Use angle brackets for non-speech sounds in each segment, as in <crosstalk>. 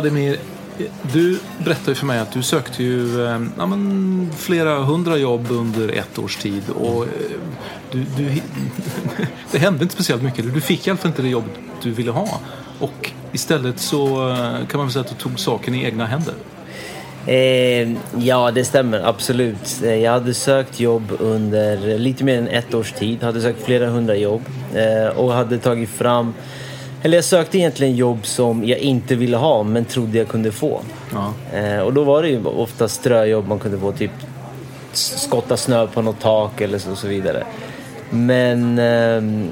Vladimir, du berättade för mig att du sökte ju eh, ja, men, flera hundra jobb under ett års tid. Och eh, du, du, <laughs> det hände inte speciellt mycket. Du fick i alla fall inte det jobb du ville ha. Och istället så eh, kan man väl säga att du tog saken i egna händer. Eh, ja, det stämmer absolut. Jag hade sökt jobb under lite mer än ett års tid. Jag Hade sökt flera hundra jobb eh, och hade tagit fram eller jag sökte egentligen jobb som jag inte ville ha men trodde jag kunde få. Ja. Eh, och då var det ju ofta ströjobb man kunde få, typ skotta snö på något tak eller så, och så vidare. Men eh,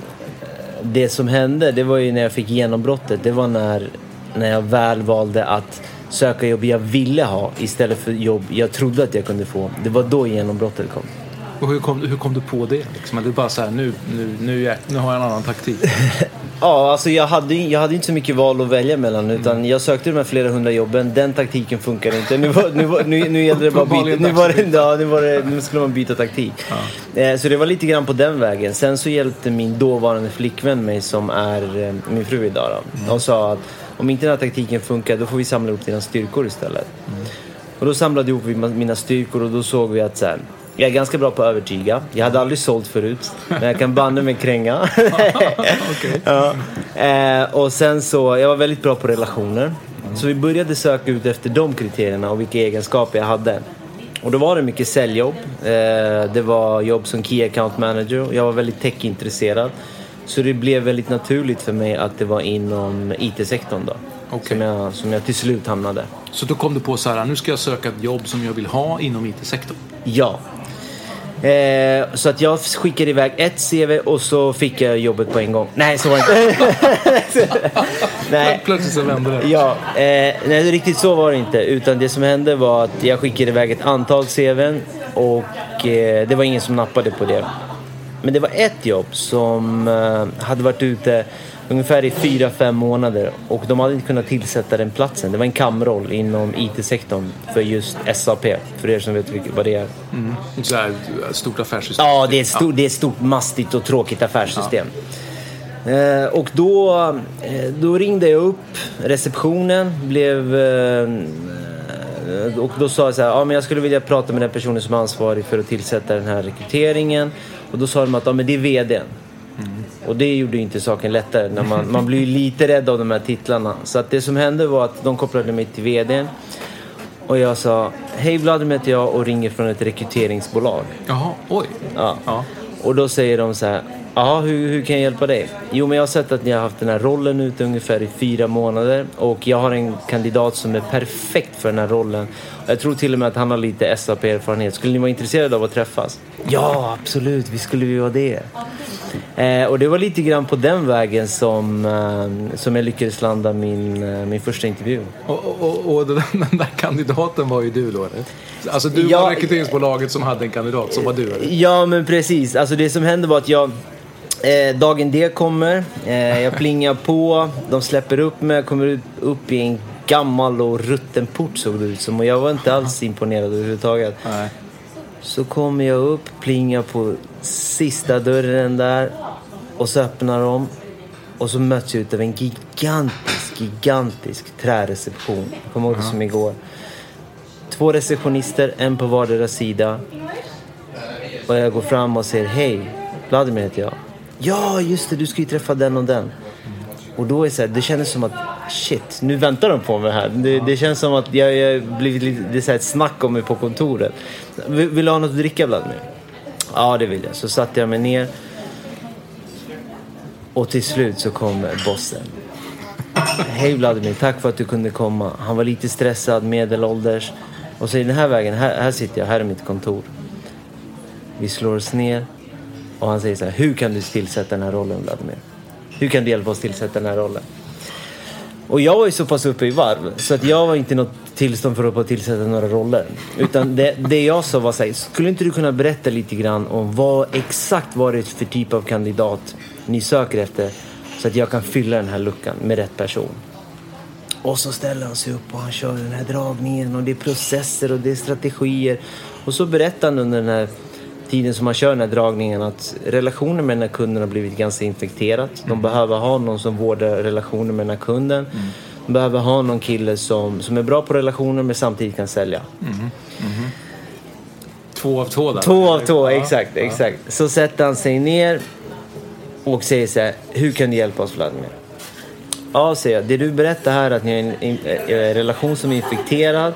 det som hände, det var ju när jag fick genombrottet. Det var när, när jag väl valde att söka jobb jag ville ha istället för jobb jag trodde att jag kunde få. Det var då genombrottet kom. Och hur kom, hur kom du på det? Liksom? Eller bara så här, nu, nu, nu, nu har jag en annan taktik. <laughs> ja, alltså jag hade, jag hade inte så mycket val att välja mellan. Utan jag sökte de här flera hundra jobben. Den taktiken funkar inte. Nu, var, nu, nu, nu gällde det bara byta, nu, var det, ja, nu, var det, nu skulle man byta taktik. Ja. Eh, så det var lite grann på den vägen. Sen så hjälpte min dåvarande flickvän mig som är eh, min fru idag. Då. Mm. Och sa att om inte den här taktiken funkar då får vi samla ihop dina styrkor istället. Mm. Och då samlade vi ihop mina styrkor och då såg vi att så här, jag är ganska bra på att övertyga. Jag hade aldrig sålt förut, men jag kan banne mig kränga. <laughs> <laughs> okay. ja. eh, och sen så, jag var väldigt bra på relationer. Så vi började söka ut efter de kriterierna och vilka egenskaper jag hade. Och då var det mycket säljjobb. Eh, det var jobb som Key Account Manager. Jag var väldigt techintresserad. Så det blev väldigt naturligt för mig att det var inom IT-sektorn då. Okay. Som, jag, som jag till slut hamnade. Så då kom du på så här, nu ska jag söka ett jobb som jag vill ha inom IT-sektorn? Ja, Eh, så att jag skickade iväg ett CV och så fick jag jobbet på en gång. Nej, så var det inte. <laughs> nej. Plötsligt så vände det. Ja, eh, nej, riktigt så var det inte. Utan det som hände var att jag skickade iväg ett antal CVn och eh, det var ingen som nappade på det. Men det var ett jobb som eh, hade varit ute ungefär i fyra, fem månader och de hade inte kunnat tillsätta den platsen. Det var en kamroll inom IT-sektorn för just SAP, för er som vet vad det är. Mm. Så här, stort affärssystem? Ja, det är, stor, ja. det är ett stort, mastigt och tråkigt affärssystem. Ja. Eh, och då, eh, då ringde jag upp receptionen, blev... Eh, och då sa jag så här, ja men jag skulle vilja prata med den personen som är ansvarig för att tillsätta den här rekryteringen. Och då sa de att, ja men det är VDn. Och det gjorde inte saken lättare. När man, man blir lite rädd av de här titlarna. Så att det som hände var att de kopplade mig till VDn. Och jag sa, hej Vladimir heter jag och ringer från ett rekryteringsbolag. Jaha, oj. Ja. ja. Och då säger de så här, ja hur, hur kan jag hjälpa dig? Jo men jag har sett att ni har haft den här rollen ute ungefär i fyra månader. Och jag har en kandidat som är perfekt för den här rollen. Jag tror till och med att han har lite SAP-erfarenhet. Skulle ni vara intresserade av att träffas? Ja, absolut. Vi skulle ju vara det. Eh, och det var lite grann på den vägen som, eh, som jag lyckades landa min, eh, min första intervju. Och, och, och den, <laughs> den där kandidaten var ju du då eller? Alltså du Ja, var rekryteringsbolaget som hade en kandidat, som var du eller? Ja, men precis. Alltså det som hände var att jag... Eh, dagen D kommer, eh, jag plingar på, de släpper upp mig, jag kommer upp i en gammal och rutten port såg det ut som. Och jag var inte alls imponerad överhuvudtaget. Nej. Så kommer jag upp, plingar på sista dörren där och så öppnar de. Och så möts jag av en gigantisk, gigantisk träreception. Jag kommer ihåg det som igår. Två receptionister, en på vardera sida. Och jag går fram och säger hej, Vladimir heter jag. Ja, just det, du ska ju träffa den och den. Och då är det så här, det kändes som att shit, nu väntar de på mig här. Det, det känns som att jag, jag blivit lite, det är så här ett snack om mig på kontoret. Vill, vill du ha något att dricka Vladimir? Ja, det vill jag. Så satte jag mig ner. Och till slut så kom bossen. <laughs> Hej Vladimir, tack för att du kunde komma. Han var lite stressad, medelålders. Och så i den här vägen, här, här sitter jag, här är mitt kontor. Vi slår oss ner och han säger så här, hur kan du tillsätta den här rollen Vladimir? Hur kan du hjälpa oss tillsätta den här rollen? Och jag var ju så pass uppe i varv så att jag var inte i något tillstånd för att tillsätta några roller. Utan det, det jag sa var såhär, skulle inte du kunna berätta lite grann om vad exakt vad det är för typ av kandidat ni söker efter så att jag kan fylla den här luckan med rätt person. Och så ställer han sig upp och han kör den här dragningen och det är processer och det är strategier. Och så berättar han under den här tiden som han kör den här dragningen att relationen med den här kunden har blivit ganska infekterat. De behöver ha någon som vårdar relationen med den här kunden. De behöver ha någon kille som, som är bra på relationer men samtidigt kan sälja. Två av två där. Två av två, Ja. exakt, exakt. Så sätter han sig ner och säger så här, hur kan du hjälpa oss Vladimir? Ja, säger jag. Det du berättar här är att ni har en, en, en relation som är infekterad.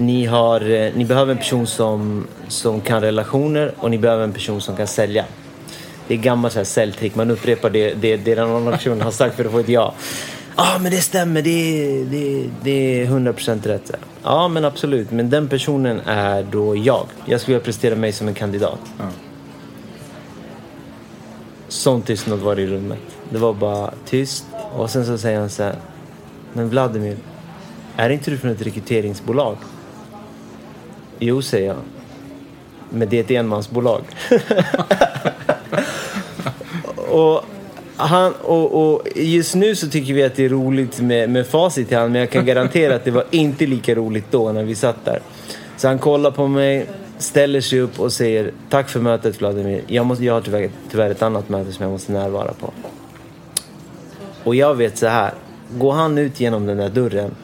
Ni, har, eh, ni behöver en person som, som kan relationer och ni behöver en person som kan sälja. Det är gammalt så här säljtrick. Man upprepar det, det, det den andra personen har sagt för att få ett ja. Ja, ah, men det stämmer. Det, det, det är 100% rätt. Ja, men absolut. Men den personen är då jag. Jag skulle vilja prestera mig som en kandidat. Ja. Sån tystnad var det i rummet. Det var bara tyst. Och sen så säger han så här. Men Vladimir, är inte du från ett rekryteringsbolag? Jo, säger jag. Men det är ett enmansbolag. <laughs> och, han, och, och just nu så tycker vi att det är roligt med, med facit i hand. Men jag kan garantera att det var inte lika roligt då när vi satt där. Så han kollar på mig, ställer sig upp och säger Tack för mötet Vladimir. Jag, måste, jag har tyvärr, tyvärr ett annat möte som jag måste närvara på. Och jag vet så här. Går han ut genom den där dörren.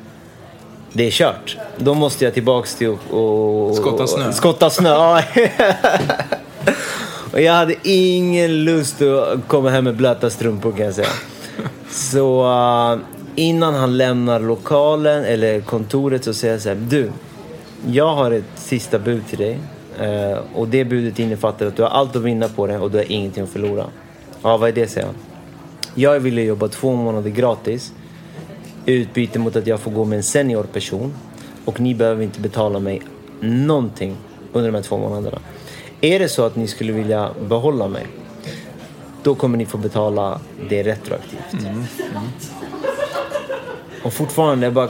Det är kört. Då måste jag tillbaks till och... och Skotta snö. Skotta snö. <laughs> Och jag hade ingen lust att komma hem med blöta strumpor kan jag säga. Så uh, innan han lämnar lokalen eller kontoret så säger jag så här. Du, jag har ett sista bud till dig. Eh, och det budet innefattar att du har allt att vinna på det och du har ingenting att förlora. Ja, vad är det säger han. Jag ville jobba två månader gratis i utbyte mot att jag får gå med en senior person och ni behöver inte betala mig någonting under de här två månaderna. Är det så att ni skulle vilja behålla mig då kommer ni få betala det retroaktivt. Och fortfarande, bara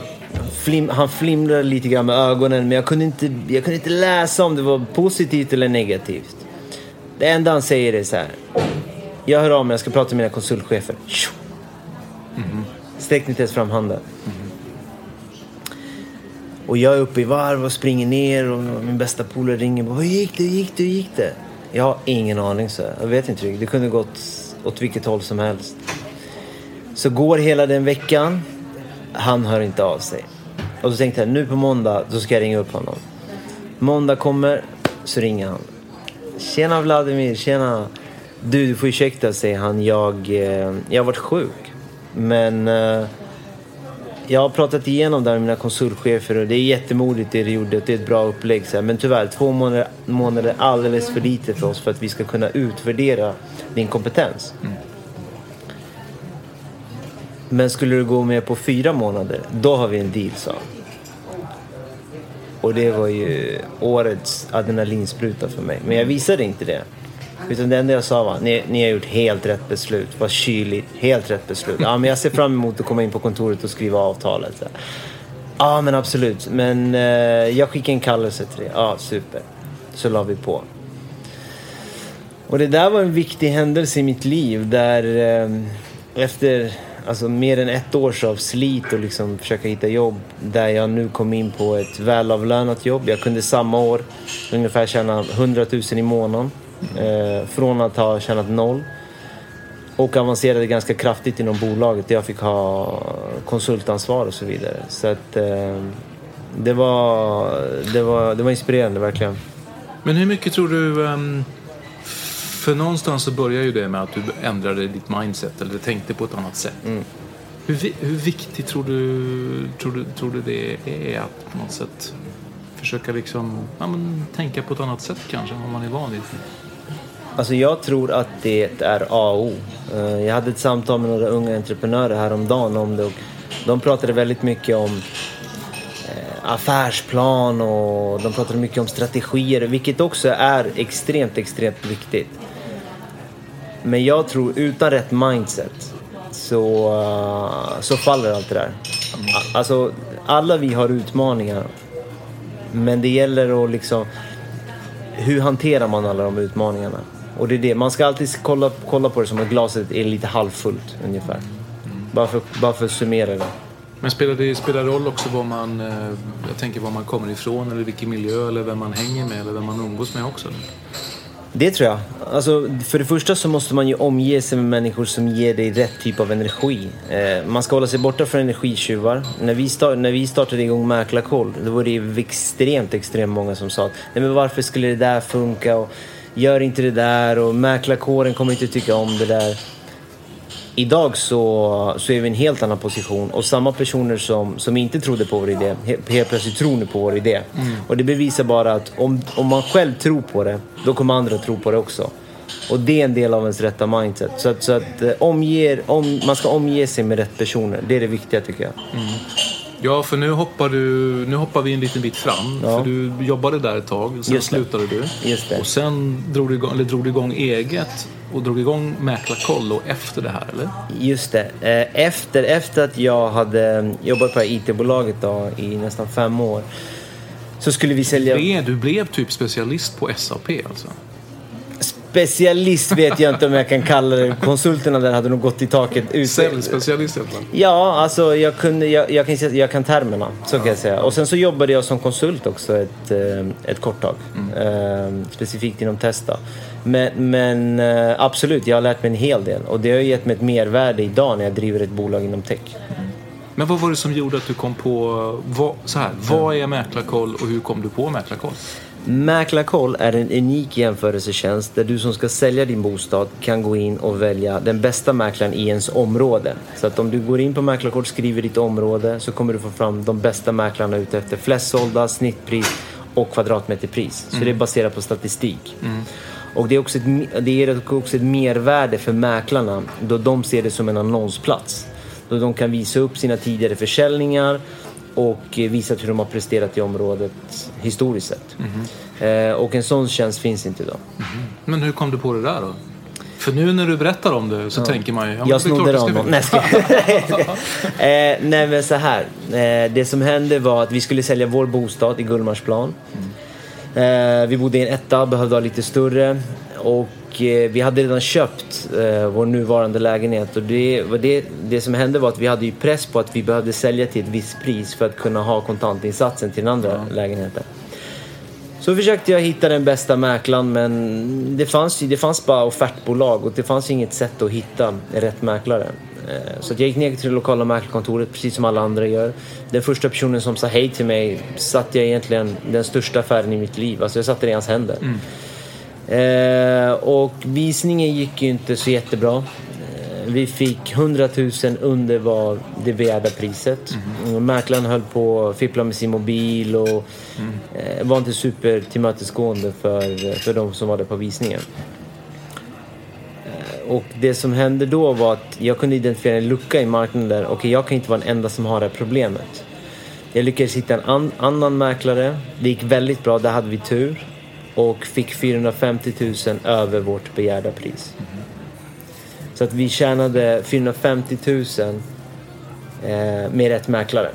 flim, han flimrade lite grann med ögonen men jag kunde, inte, jag kunde inte läsa om det var positivt eller negativt. Det enda han säger är så här. Jag hör av mig, jag ska prata med mina konsultchefer. Tjo! Sträck inte ens fram handen. Och jag är uppe i varv och springer ner och min bästa polare ringer. Hur gick det? Hur gick det? Hur gick det? Jag har ingen aning, så jag. vet inte riktigt. Det kunde gått åt vilket håll som helst. Så går hela den veckan. Han hör inte av sig. Och då tänkte jag, nu på måndag, då ska jag ringa upp honom. Måndag kommer, så ringer han. Tjena Vladimir, tjena. Du, du får ursäkta, säger han. Jag, eh, jag har varit sjuk. Men eh, jag har pratat igenom det här med mina konsultchefer och det är jättemodigt det du gjorde. Det är ett bra upplägg. Så här. Men tyvärr, två månader, månader är alldeles för lite för oss för att vi ska kunna utvärdera din kompetens. Men skulle du gå med på fyra månader, då har vi en deal, sa han. Och det var ju årets adrenalinspruta för mig. Men jag visade inte det. Utan det enda jag sa var, ni, ni har gjort helt rätt beslut. Var kyligt, helt rätt beslut. Ja, men jag ser fram emot att komma in på kontoret och skriva avtalet. Ja, men absolut. Men eh, jag skickar en kallelse till dig. Ja, super. Så la vi på. Och det där var en viktig händelse i mitt liv där eh, efter alltså, mer än ett års av slit och liksom försöka hitta jobb där jag nu kom in på ett välavlönat jobb. Jag kunde samma år ungefär tjäna 100 000 i månaden eh, från att ha tjänat noll. Och avancerade ganska kraftigt inom bolaget jag fick ha konsultansvar och så vidare. Så att eh, det, var, det, var, det var inspirerande verkligen. Men hur mycket tror du um för någonstans så börjar ju det med att du ändrade ditt mindset eller tänkte på ett annat sätt. Mm. Hur, hur viktigt tror du, tror, du, tror du det är att på något sätt försöka liksom, ja, men, tänka på ett annat sätt kanske än vad man är van vid? Alltså jag tror att det är A och O. Eh, jag hade ett samtal med några unga entreprenörer häromdagen om det och de pratade väldigt mycket om eh, affärsplan och de pratade mycket om strategier, vilket också är extremt, extremt viktigt. Men jag tror utan rätt mindset så, eh, så faller allt det där. Alltså, alla vi har utmaningar. Men det gäller att liksom... Hur hanterar man alla de utmaningarna? Och det är det, man ska alltid kolla, kolla på det som att glaset är lite halvfullt ungefär. Bara för, bara för att summera det. Men spelar det spelar roll också var man, eh, jag tänker var man kommer ifrån eller vilken miljö eller vem man hänger med eller vem man umgås med också? Det tror jag. Alltså, för det första så måste man ju omge sig med människor som ger dig rätt typ av energi. Eh, man ska hålla sig borta från energitjuvar. När vi, start, när vi startade igång Mäklarkoll, då var det extremt, extremt många som sa att Nej, men varför skulle det där funka och gör inte det där och mäklarkåren kommer inte tycka om det där. Idag så, så är vi i en helt annan position och samma personer som, som inte trodde på vår idé helt plötsligt tror nu på vår idé. Mm. Och det bevisar bara att om, om man själv tror på det, då kommer andra tro på det också. Och det är en del av ens rätta mindset. Så att, så att eh, omger, om, man ska omge sig med rätt personer. Det är det viktiga tycker jag. Mm. Ja, för nu hoppar, du, nu hoppar vi en liten bit fram. Ja. För du jobbade där ett tag, sen Just slutade du. Just det. Och sen drog du, igång, eller drog du igång eget och drog igång Mäklarkollo efter det här, eller? Just det. Eh, efter, efter att jag hade jobbat på IT-bolaget då, i nästan fem år så skulle vi sälja... Du blev typ specialist på SAP alltså? Specialist vet jag inte om jag kan kalla det. Konsulterna där hade nog gått i taket. Säljspecialist helt Ja, alltså jag, kunde, jag, jag, kan, jag kan termerna. Så kan jag säga. Och sen så jobbade jag som konsult också ett, eh, ett kort tag. Mm. Eh, specifikt inom Testa. Men, men eh, absolut, jag har lärt mig en hel del. Och det har gett mig ett mervärde idag när jag driver ett bolag inom tech. Mm. Men vad var det som gjorde att du kom på... Vad, så här, vad är Mäklarkoll och hur kom du på Mäklarkoll? Mäklarkoll är en unik jämförelsetjänst där du som ska sälja din bostad kan gå in och välja den bästa mäklaren i ens område. Så att om du går in på Mäklarkoll och skriver ditt område så kommer du få fram de bästa mäklarna ute efter flest sålda, snittpris och kvadratmeterpris. Så mm. det är baserat på statistik. Mm. Och det, är också ett, det ger också ett mervärde för mäklarna då de ser det som en annonsplats. Då de kan visa upp sina tidigare försäljningar och visat hur de har presterat i området historiskt sett. Mm. Eh, och en sån tjänst finns inte idag. Mm. Men hur kom du på det där då? För nu när du berättar om det så ja. tänker man ju... Ja, jag snodde det av någon. Nej, <laughs> <laughs> eh, nej, men så här. Eh, det som hände var att vi skulle sälja vår bostad i Gullmarsplan. Mm. Eh, vi bodde i en etta, behövde ha lite större. Och Eh, vi hade redan köpt eh, vår nuvarande lägenhet och det, det, det som hände var att vi hade ju press på att vi behövde sälja till ett visst pris för att kunna ha kontantinsatsen till den andra mm. lägenheten. Så försökte jag hitta den bästa mäklaren men det fanns, det fanns bara offertbolag och det fanns inget sätt att hitta rätt mäklare. Eh, så jag gick ner till det lokala mäklarkontoret precis som alla andra gör. Den första personen som sa hej till mig satte jag egentligen den största affären i mitt liv. Alltså jag satte det i hans händer. Mm. Eh, och visningen gick ju inte så jättebra. Eh, vi fick 100 000 under vad det begärda priset. Mm. Mäklaren höll på att fippla med sin mobil och mm. eh, var inte super tillmötesgående för, för de som var där på visningen. Eh, och det som hände då var att jag kunde identifiera en lucka i marknaden där. Okej, okay, jag kan inte vara den enda som har det här problemet. Jag lyckades hitta en an, annan mäklare. Det gick väldigt bra, där hade vi tur. Och fick 450 000 över vårt begärda pris. Så att vi tjänade 450 000 eh, med rätt mäklare.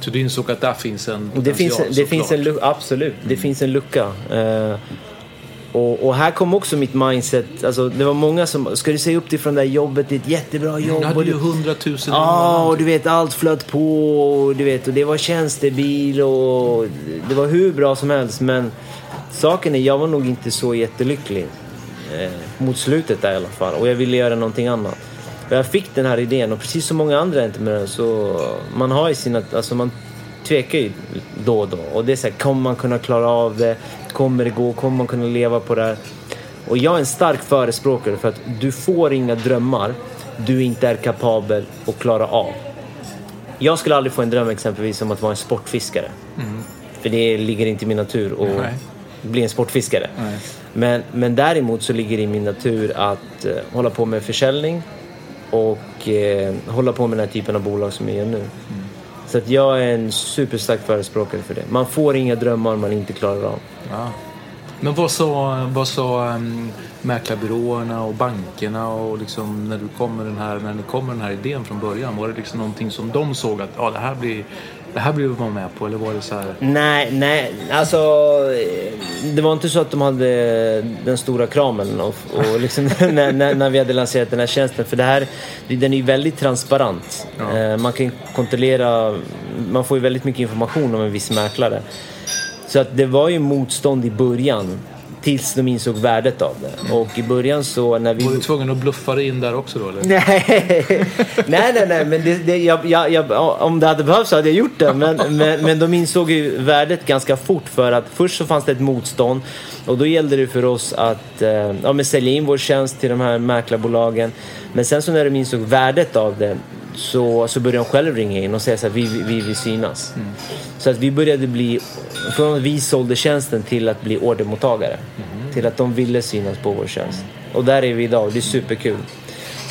Så du insåg att där finns en Och det finns, det finns en lucka, absolut. Det finns en lucka. Eh, och, och, här kom också mitt mindset. Alltså, det var många som, ska du säga upp dig från det där jobbet? Det är ett jättebra jobb. Du hade ju hundratusen Ja, och du vet allt flöt på. Och, du vet, och det var tjänstebil och det var hur bra som helst. Men saken är, jag var nog inte så jättelycklig. Eh, mot slutet där i alla fall. Och jag ville göra någonting annat. Och jag fick den här idén och precis som många andra entreprenörer så man har ju sina, alltså man tvekar ju då och då. Och det är så här, kommer man kunna klara av det? Kommer det gå? Kommer man kunna leva på det här? Och jag är en stark förespråkare för att du får inga drömmar du inte är kapabel att klara av. Jag skulle aldrig få en dröm exempelvis om att vara en sportfiskare. Mm. För det ligger inte i min natur att bli en sportfiskare. Men, men däremot så ligger det i min natur att uh, hålla på med försäljning och uh, hålla på med den här typen av bolag som jag gör nu. Mm. Så att jag är en superstark förespråkare för det. Man får inga drömmar man inte klarar av. Ja. Men vad sa, vad sa um, mäklarbyråerna och bankerna och liksom när, du kom med den här, när ni kom med den här idén från början? Var det liksom någonting som de såg att ja, det här blir det här blir man med på eller var det så här? Nej, nej, alltså det var inte så att de hade den stora kramen och, och liksom, <laughs> när, när, när, vi hade lanserat den här tjänsten. För det här, den är ju väldigt transparent. Ja. Eh, man kan kontrollera, man får ju väldigt mycket information om en viss mäklare. Så att det var ju motstånd i början. Tills de insåg värdet av det. Och i början så när vi... Var du tvungen att bluffa dig in där också då eller? nej, <laughs> nej, nej. Men det, det, jag, jag, jag, om det hade behövts så hade jag gjort det. Men, men, men de insåg ju värdet ganska fort för att först så fanns det ett motstånd. Och då gällde det för oss att eh, ja, men sälja in vår tjänst till de här mäklarbolagen. Men sen så när de insåg värdet av det så, så började de själv ringa in och säga så här, vi, vi vill synas. Mm. Så att vi började bli, från att vi sålde tjänsten till att bli ordermottagare. Mm. Till att de ville synas på vår tjänst. Och där är vi idag, det är superkul.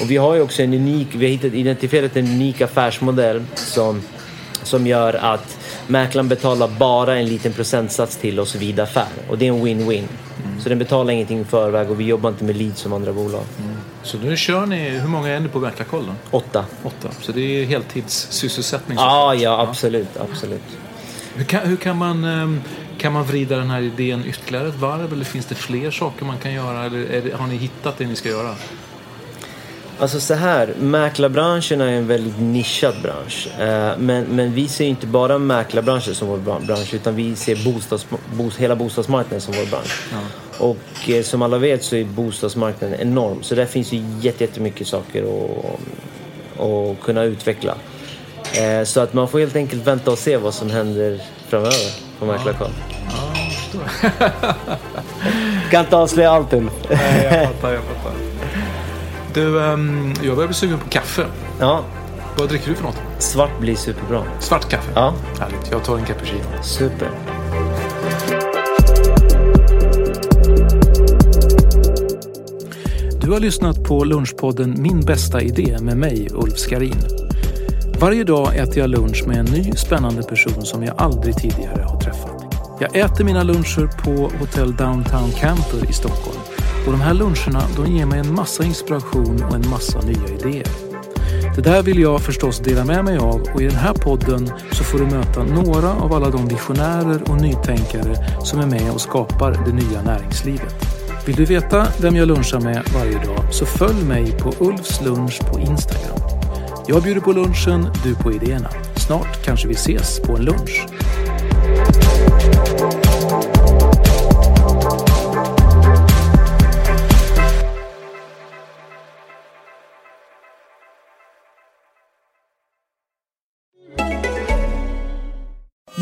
Och vi har ju också en unik, vi har hittat, identifierat en unik affärsmodell som, som gör att mäklaren betalar bara en liten procentsats till oss vid affär. Och det är en win-win. Mm. Så den betalar ingenting i förväg och vi jobbar inte med leads som andra bolag. Mm. Så nu kör ni, hur många är ni på Mäklarkoll då? Åtta. Åtta. Så det är heltidssysselsättning? Ah, ja, absolut, absolut. Hur kan, hur kan, man, ehm, kan man vrida den här idén ytterligare ett varv eller finns det fler saker man kan göra? Eller det, har ni hittat det ni ska göra? Alltså så här, mäklarbranschen är en väldigt nischad bransch. Eh, men, men vi ser inte bara mäklarbranschen som vår bransch utan vi ser bostads, bos, hela bostadsmarknaden som vår bransch. Ja. Och eh, som alla vet så är bostadsmarknaden enorm. Så där finns ju jättemycket saker att, att kunna utveckla. Eh, så att man får helt enkelt vänta och se vad som händer framöver på Mäklarkoll. Ja, ja, kan inte avslöja allt Ulf. Nej, jag fattar, jag fattar. Du, um, jag börjar bli sugen på kaffe. Ja. Vad dricker du för något? Svart blir superbra. Svart kaffe? Ja. Härligt. Jag tar en cappuccino. Super. Du har lyssnat på lunchpodden Min bästa idé med mig, Ulf Skarin. Varje dag äter jag lunch med en ny spännande person som jag aldrig tidigare har träffat. Jag äter mina luncher på Hotell Downtown Camper i Stockholm och de här luncherna de ger mig en massa inspiration och en massa nya idéer. Det där vill jag förstås dela med mig av och i den här podden så får du möta några av alla de visionärer och nytänkare som är med och skapar det nya näringslivet. Vill du veta vem jag lunchar med varje dag så följ mig på Ulfs lunch på Instagram. Jag bjuder på lunchen, du på idéerna. Snart kanske vi ses på en lunch.